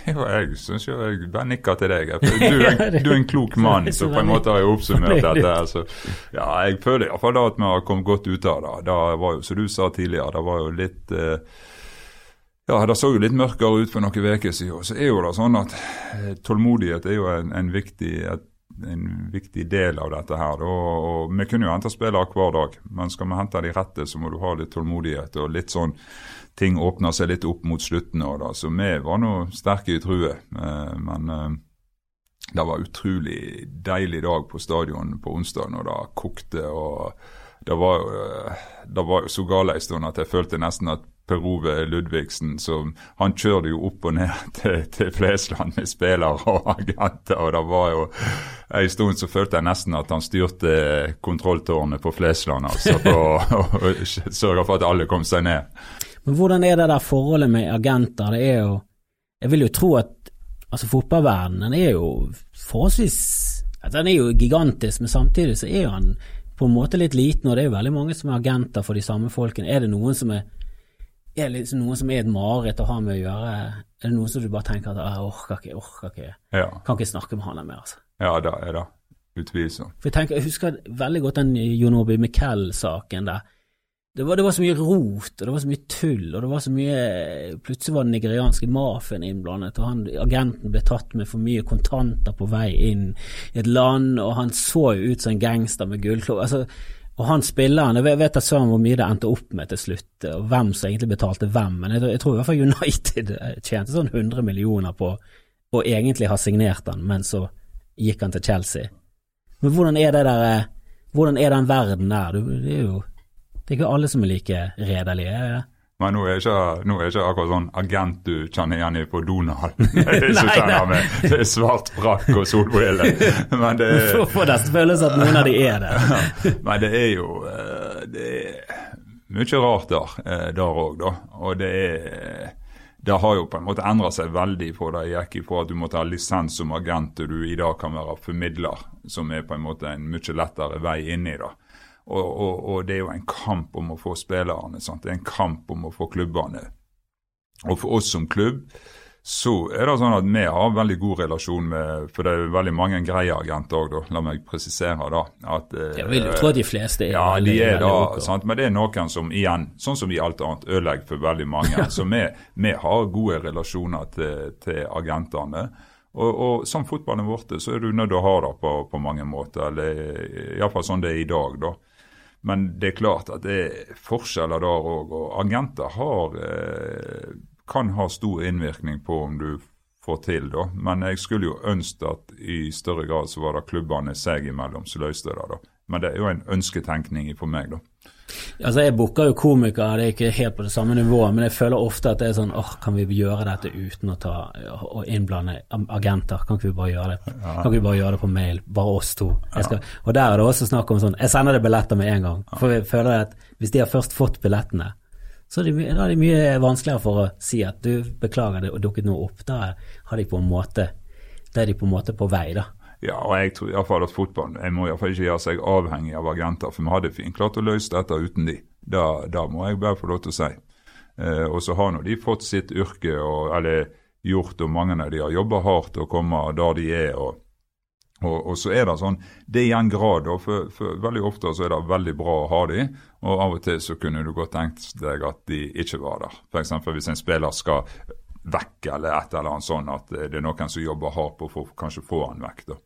Jo, jeg syns jo jeg bare nikker til deg. Du er, en, du er en klok mann som på en måte har oppsummert dette. Altså. Ja, jeg føler iallfall at vi har kommet godt ut av det. Da var jo, som du sa tidligere, det var jo litt eh, ja, Det så jo litt mørkere ut for noen uker siden. Så er jo det sånn at eh, tålmodighet er jo en, en viktig, en viktig del av dette her. Og, og Vi kunne jo hente spillere hver dag, men skal vi hente de rette, så må du ha litt tålmodighet. og litt sånn Ting åpner seg litt opp mot slutten av det. Så vi var nå sterke i truet. Eh, men eh, det var utrolig deilig dag på stadion på onsdag når det kokte. og det var, det var jo så gale en stund at jeg følte nesten at Per Ove Ludvigsen, som han kjørte jo opp og ned til, til Flesland med spillere og agenter. og det var jo En stund så følte jeg nesten at han styrte kontrolltårnet på Flesland altså, og, og sørga for at alle kom seg ned. Men Hvordan er det der forholdet med agenter? Det er jo Jeg vil jo tro at altså fotballverdenen er jo forholdsvis Den er jo gigantisk, men samtidig så er han på en måte litt liten, og det er jo veldig mange som er agenter for de samme folkene. Er det noen som er er det liksom noe som er et mareritt å ha med å gjøre? Er det noe som du bare tenker at jeg orker ikke, jeg orker ikke, ja. kan ikke snakke med han mer? altså? Ja, det er det. Utvilsomt. For jeg, tenker, jeg husker veldig godt den Jon Obi Miquel-saken der. Det var, det var, så mye rot, og det var så mye tull, og det var så mye Plutselig var den nigerianske mafiaen innblandet, og han, agenten ble tatt med for mye kontanter på vei inn i et land, og han så jo ut som en gangster med gullklokke. Altså, og han spilleren, jeg vet søren hvor mye det endte opp med til slutt, og hvem som egentlig betalte hvem, men jeg, jeg tror i hvert fall United tjente sånn 100 millioner på å egentlig ha signert han, men så gikk han til Chelsea. Men hvordan er det der, eh, hvordan er den verden der? Det er jo det er ikke alle som er like redelige? Men nå er ikke, nå er ikke akkurat sånn agent du kjenner igjen i på Donald. som kjenner med svart frakk og solbriller. Men det er Får nesten følelse at noen av de er det. Men det er jo eh, det er mye rart der, eh, der òg, da. Og det er det har jo på en måte endra seg veldig på det gikk ifra at du måtte ha lisens som agent, og du i dag kan være formidler, som er på en måte en mye lettere vei inn i det. Og, og, og, det er jo en kamp om å få spillerne. Sant? Det er en kamp om å få klubbene. Og for oss som klubb så er det sånn at vi har veldig god relasjon med For det er veldig mange greie agenter òg, la meg presisere da. At, eh, jeg vil jo tro at de fleste er Ja, de er da, sant? men det er noen som igjen, sånn som i alt annet, ødelegger for veldig mange. så vi, vi, har gode relasjoner til, til agentene. Og, og Som fotballen vårt så er du nødt til å ha det på, på mange måter. eller Iallfall sånn det er i dag. da. Men det er klart at det er forskjeller der òg. Og agenter har, eh, kan ha stor innvirkning på om du får til, da. Men jeg skulle jo ønske at i større grad så var det klubbene seg imellom som løste det. da. Men det er jo en ønsketenkning for meg, da. Altså, Jeg booker jo komikere, det er ikke helt på det samme nivået, men jeg føler ofte at det er sånn åh, kan vi gjøre dette uten å ta og innblande agenter? Kan ikke vi bare gjøre det. Kan ikke vi bare gjøre det på mail? Bare oss to. Skal, og der er det også snakk om sånn Jeg sender deg billetter med en gang. For jeg føler at hvis de har først fått billettene, så er det, da er det mye vanskeligere for å si at du, beklager det og dukket noe opp. Da har de på en måte Da er de på en måte på vei, da. Ja, og jeg tror iallfall at fotballen jeg må iallfall ikke gjøre seg avhengig av agenter. For vi hadde fint klart å løse dette uten de. Da, da må jeg bare få lov til å si. Eh, og så har nå de fått sitt yrke, og, eller gjort, og mange av de har jobba hardt og kommet der de er. og Og, og, så er det sånn, det er i en grad, og for, for, veldig ofte så er det veldig bra å ha de, og av og til så kunne du godt tenkt deg at de ikke var der. F.eks. hvis en spiller skal vekk eller et eller annet sånn at det er noen som jobber hardt på å kanskje få han vekk. da.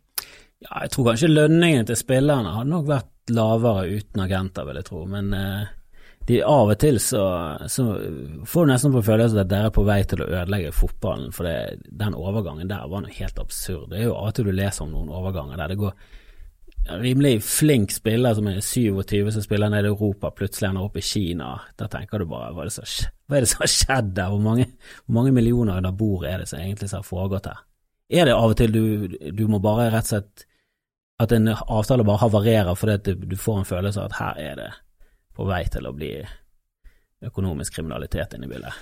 Ja, jeg tror kanskje lønningen til spillerne hadde nok vært lavere uten agenter, vil jeg tro. Men eh, de av og til så, så får du nesten på følelsen at dere er på vei til å ødelegge fotballen. For det, den overgangen der var noe helt absurd. Det er jo av og til du leser om noen overganger der det går rimelig flink spiller som er 27 som spiller nede i Europa, plutselig ender opp i Kina. Da tenker du bare hva er det som har skjedd der? Hvor mange, hvor mange millioner under bord er det som egentlig har foregått her? Er det av og til du, du må bare rett og slett at en avtale bare havarerer fordi du får en følelse av at her er det på vei til å bli økonomisk kriminalitet inne i bildet?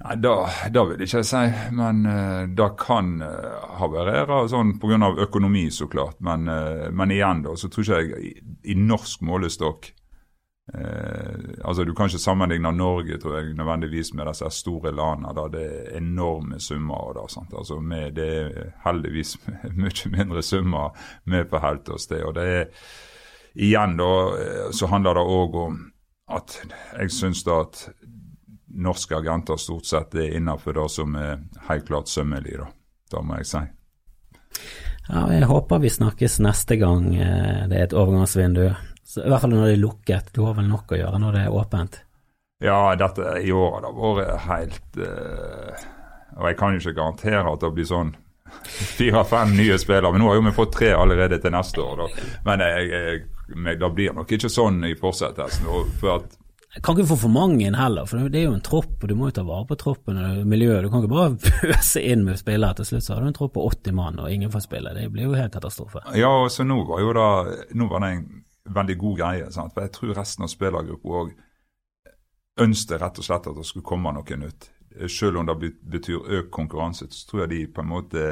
Nei, da, da vil jeg ikke si, men uh, det kan uh, havarere sånn pga. økonomi, så klart. Men, uh, men, igjen, da, så tror ikke jeg i, i norsk målestokk Eh, altså Du kan ikke sammenligne Norge tror jeg, nødvendigvis med disse store landene Da. det er enorme summer. Da, sant? Altså med, det er heldigvis mye mindre summer med på helt og sted og det er Igjen da, eh, så handler det òg om at jeg syns da at norske agenter stort sett er innenfor det som er helt klart sømmelig. Da, da må jeg si. Ja, Jeg håper vi snakkes neste gang eh, det er et overgangsvindu. Så, I hvert fall når det er lukket. Du har vel nok å gjøre når det er åpent? Ja, dette i år har det vært helt uh, Og jeg kan jo ikke garantere at det blir sånn fire-fem nye spillere. Men nå har jo vi fått tre allerede til neste år. Da. Men jeg, jeg, det blir nok ikke sånn i fortsettelsen. for at jeg kan ikke få for mange inn heller, for det er jo en tropp, og du må jo ta vare på troppen og miljøet. Du kan ikke bare pøse inn med spillere. Til slutt så har du en tropp på 80 mann, og ingen får spille. Det blir jo helt katastrofe. Ja, så nå var jo da, nå var det en veldig god greie. Sant? For jeg tror resten av spillergruppa òg ønsket rett og slett at det skulle komme noe nytt. Selv om det betyr økt konkurranse, så tror jeg de på en måte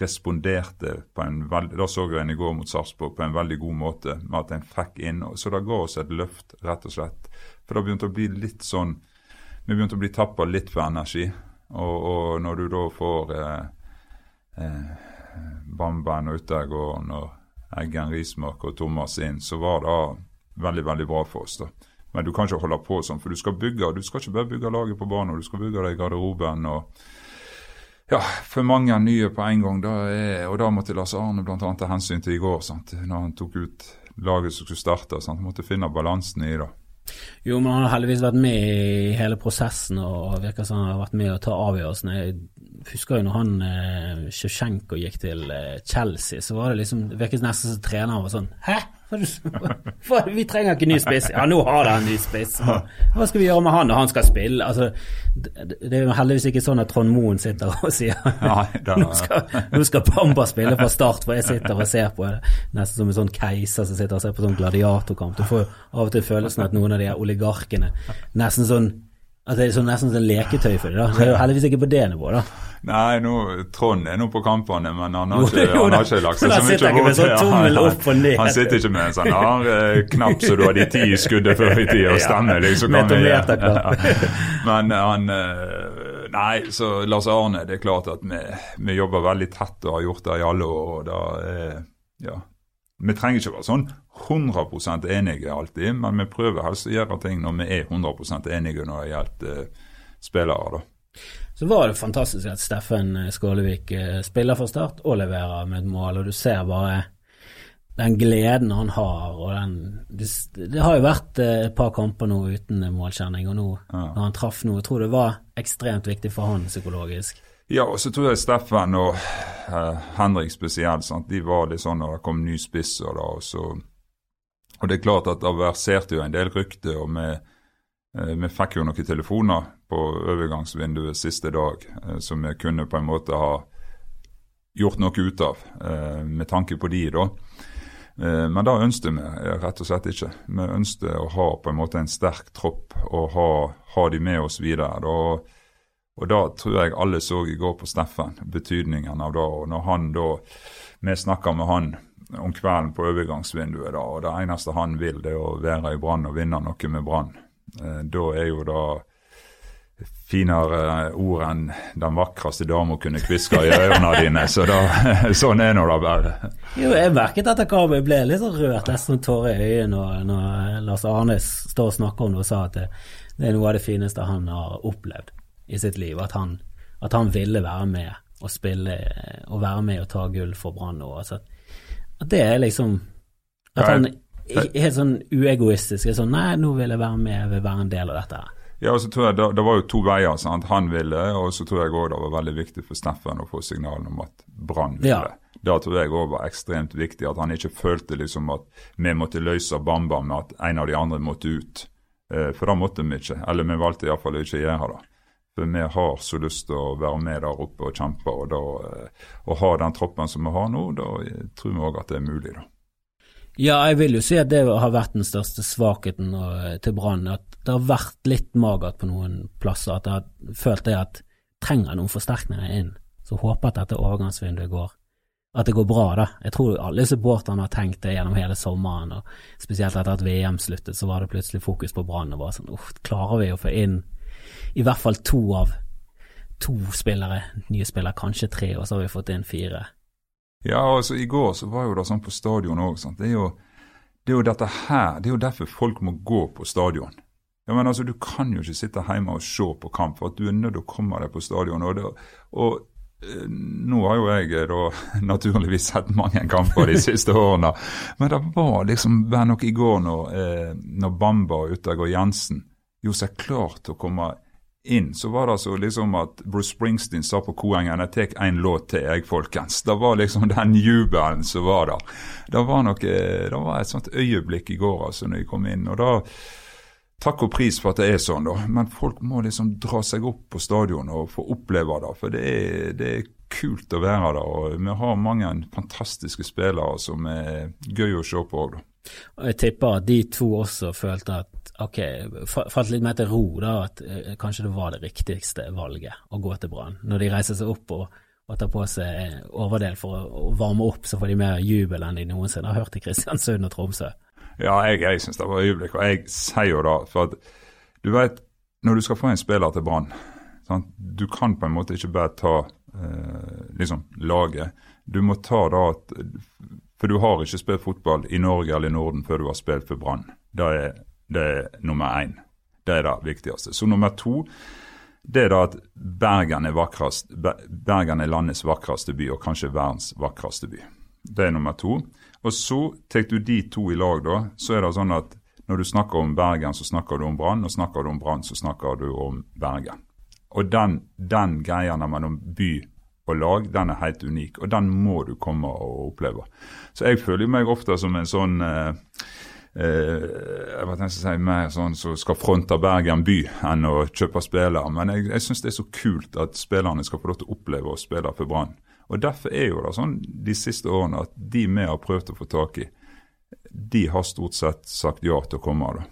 responderte på en veldig, Da så jeg en i går mot Sarpsborg på en veldig god måte, med at en fikk inn. Så det ga oss et løft, rett og slett. For det begynte å bli litt sånn Vi begynte å bli tappa litt for energi. Og, og når du da får eh, eh, Bamben og Utegård og Eggen Rismark og Thomas inn, så var det veldig veldig bra for oss. da. Men du kan ikke holde på sånn, for du skal bygge, du skal ikke bare bygge laget på banen, du skal bygge det i garderoben. og ja, for mange nye på en gang. Da er, og da måtte Lars Arne bl.a. ta hensyn til i går, sant? når han tok ut laget som skulle starte. Sant? Måtte finne balansen i det. Jo, men han har heldigvis vært med i hele prosessen og virker som han har vært med å ta avgjørelsene. Jeg husker jo når han eh, Sjosjenko gikk til eh, Chelsea, så var det liksom Det virket nesten som treneren var sånn Hæ? For, vi trenger ikke ny spiss. Ja, nå har dere en ny spiss. Hva skal vi gjøre med han når han skal spille? Altså, det, er jo heldigvis ikke sånn at Trond Moen sitter og sier nå, skal, nå skal Bamba spille fra start, for jeg sitter og ser på det nesten som en sånn keiser som sitter og ser på sånn gladiatorkamp. Du får av og til følelsen at noen av de oligarkene nesten sånn at det er sånn, nesten sånn leketøy for dem. Det er jo heldigvis ikke på det nivået, da. Nei, nå, Trond er nå på kampene, men han har ikke, han har ikke lagt seg så mye bort. Sånn han, han, han sitter ikke med en sånn har, eh, knapp så du har de ti skuddet før i tida og stemmer. Liksom, kan vi, ja. Men han eh, Nei, så Lars Arne, det er klart at vi, vi jobber veldig tett og har gjort det i alle år. og da eh, ja, Vi trenger ikke være sånn 100% enige alltid, men vi prøver helst å gjøre ting når vi er 100 enige når det gjelder uh, spillere. da. Så var det fantastisk at Steffen Skålevik uh, spiller for Start og leverer med et mål, og du ser bare den gleden han har. og den, det, det, har jo vært et par kamper nå uten målkjenning, og nå ja. når han traff noe, jeg tror det var ekstremt viktig for han psykologisk. Ja, og så tror jeg Steffen og Henrik spesielt, sant? de var litt sånn når det kom ny spiss, og, da, og og det er klart at det verserte jo en del rykter, og vi, eh, vi, fikk jo noen telefoner på overgangsvinduet siste dag eh, som vi kunne på en måte ha gjort noe ut av, eh, med tanke på de da. Men det ønsket vi rett og slett ikke. Vi ønsket å ha på en måte en sterk tropp og ha, ha de med oss videre. Da, og da tror jeg alle så i går på Steffen, betydningen av det. Og når han da, vi snakka med han om kvelden på overgangsvinduet, da, og det eneste han vil, det er å være i Brann og vinne noe med Brann. Eh, da er jo det finere ord enn den vakreste dama kunne kviske i ørene dine. Så da, sånn er nå det bare. Jo, jeg merket at jeg ble litt sånn rørt, nesten tårer i øyet, når, når Lars Arne står og snakker om det og sa at det, det, er noe av det fineste han har opplevd i sitt liv. At han, at han ville være med og spille og være med og ta gull for Brann. Altså, at det er liksom At han helt sånn uegoistisk er sånn Nei, nå vil jeg være med, jeg vil være en del av dette. Ja, og så tror jeg det, det var jo to veier. sant? Han ville, og så tror jeg òg det var veldig viktig for Steffen å få signalen om at Brann ville. Ja. Det tror jeg òg var ekstremt viktig. At han ikke følte liksom at vi måtte løse Bamba med at en av de andre måtte ut. Eh, for det måtte vi ikke. Eller vi valgte iallfall ikke å gjøre det. For vi har så lyst til å være med der oppe og kjempe. Og da, eh, å ha den troppen som vi har nå, da tror vi òg at det er mulig, da. Ja, jeg vil jo si at det har vært den største svakheten til Brann. At det har vært litt magert på noen plasser. At jeg har følt det at trenger noen forsterkninger inn. Så håper at dette overgangsvinduet går at det går bra, da. Jeg tror alle supporterne har tenkt det gjennom hele sommeren, og spesielt etter at VM sluttet, så var det plutselig fokus på Brann. og bare sånn, uff, Klarer vi å få inn i hvert fall to av to spillere, nye spillere, kanskje tre, og så har vi fått inn fire. Ja, altså i går så var jo det sånn på stadion òg. Det, det er jo dette her, det er jo derfor folk må gå på stadion. Ja, men altså, Du kan jo ikke sitte hjemme og se på kamp, for at du er nødt til å komme deg på stadion. Og, det, og eh, nå har jo jeg eh, da naturligvis sett mange kamper de siste årene, men det var liksom bare nok i går når, eh, når Bamba og Uttergård Jensen gjorde seg klar til å komme inn, så var det altså liksom at Bruce Springsteen sa på Koengen jeg tar en låt til, jeg, folkens. Det var liksom den jubelen som var der. Det var, noe, det var et sånt øyeblikk i går altså når jeg kom inn. og da Takk og pris for at det er sånn, da. Men folk må liksom dra seg opp på stadion og få oppleve det. For det er, det er kult å være der. Og vi har mange fantastiske spillere som er gøy å se på òg, da. Og Jeg tipper at de to også følte at ok, falt litt mer til ro, da, at eh, kanskje det var det riktigste valget å gå til Brann. Når de reiser seg opp og, og tar på seg overdel for å, å varme opp, så får de mer jubel enn de noensinne har hørt i Kristiansund og Tromsø. Ja, jeg, jeg syns det var øyeblikk, og jeg sier jo da, For at du vet, når du skal få en spiller til Brann Du kan på en måte ikke bare ta eh, liksom laget. Du må ta da at For du har ikke spilt fotball i Norge eller i Norden før du har spilt for Brann. Det, det, er nummer én. Det er det viktigste. Så nummer to det er da at Bergen er, vakrest, Bergen er landets vakreste by, og kanskje verdens vakreste by. Det er nummer to. Og så tar du de to i lag, da, så er det sånn at når du snakker om Bergen, så snakker du om Brann, og snakker du om Brann, så snakker du om Bergen. Og den, den greia mellom by og lag, den er helt unik, og den må du komme og oppleve. Så jeg føler meg ofte som en sånn eh, eh, jeg vet ikke si mer sånn som skal fronte Bergen by enn å kjøpe spillere. Men jeg, jeg syns det er så kult at spillerne skal få lov til å oppleve å spille for Brann. Og Derfor er jo det sånn de siste årene at de vi har prøvd å få tak i, de har stort sett sagt ja til å komme. da.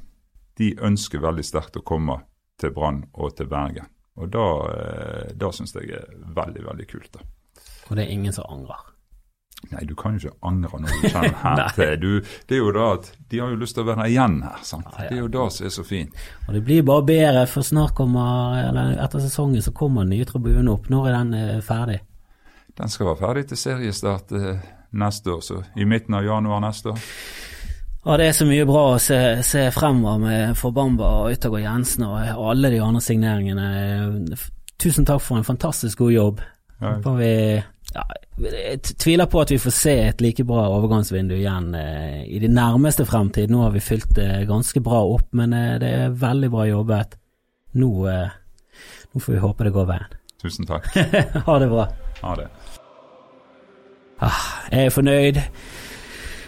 De ønsker veldig sterkt å komme til Brann og til Bergen. Og da, eh, da syns jeg er veldig, veldig kult. da. Og det er ingen som angrer? Nei, du kan jo ikke angre når du kommer her til. Du, det er jo da at de har jo lyst til å være igjen her. sant? Ja, ja. Det er jo det som er så fint. Og det blir bare bedre, for snart kommer, eller etter sesongen så kommer den nye tribunen opp. Når er den eh, ferdig? Den skal være ferdig til seriestart eh, neste år, så i midten av januar neste år. Ja, Det er så mye bra å se, se fremover med Forbamba og Yttergård Jensen og, alle de andre signeringene. Tusen takk for en fantastisk god jobb. Ja. Vi, ja, jeg tviler på at vi får se et like bra overgangsvindu igjen eh, i det nærmeste fremtid. Nå har vi fylt det ganske bra opp, men eh, det er veldig bra jobbet. Nå, eh, nå får vi håpe det går veien. Tusen takk. ha det bra. Ha det. Ah, jeg er fornøyd.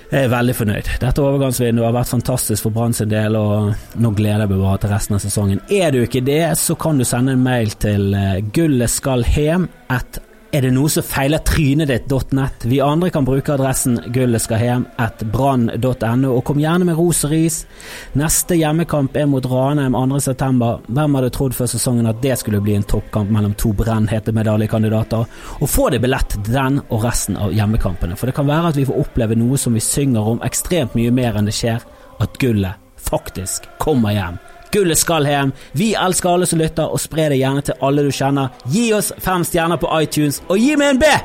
Jeg er veldig fornøyd. Dette overgangsvinduet har vært fantastisk for Brann sin del, og nå gleder jeg meg bare til resten av sesongen. Er du ikke det, så kan du sende en mail til gullet skal hjem at er det noe som feiler trynet ditt.net? Vi andre kan bruke adressen gullet skal hjem at brann.no, og kom gjerne med ros og ris. Neste hjemmekamp er mot Ranheim 2.9. Hvem hadde trodd før sesongen at det skulle bli en toppkamp mellom to brennhete medaljekandidater? Og få deg billett til den og resten av hjemmekampene, for det kan være at vi får oppleve noe som vi synger om ekstremt mye mer enn det skjer, at gullet faktisk kommer hjem. Gullet skal hjem. Vi elsker alle som lytter, og spre det gjerne til alle du kjenner. Gi oss fem stjerner på iTunes, og gi meg en B!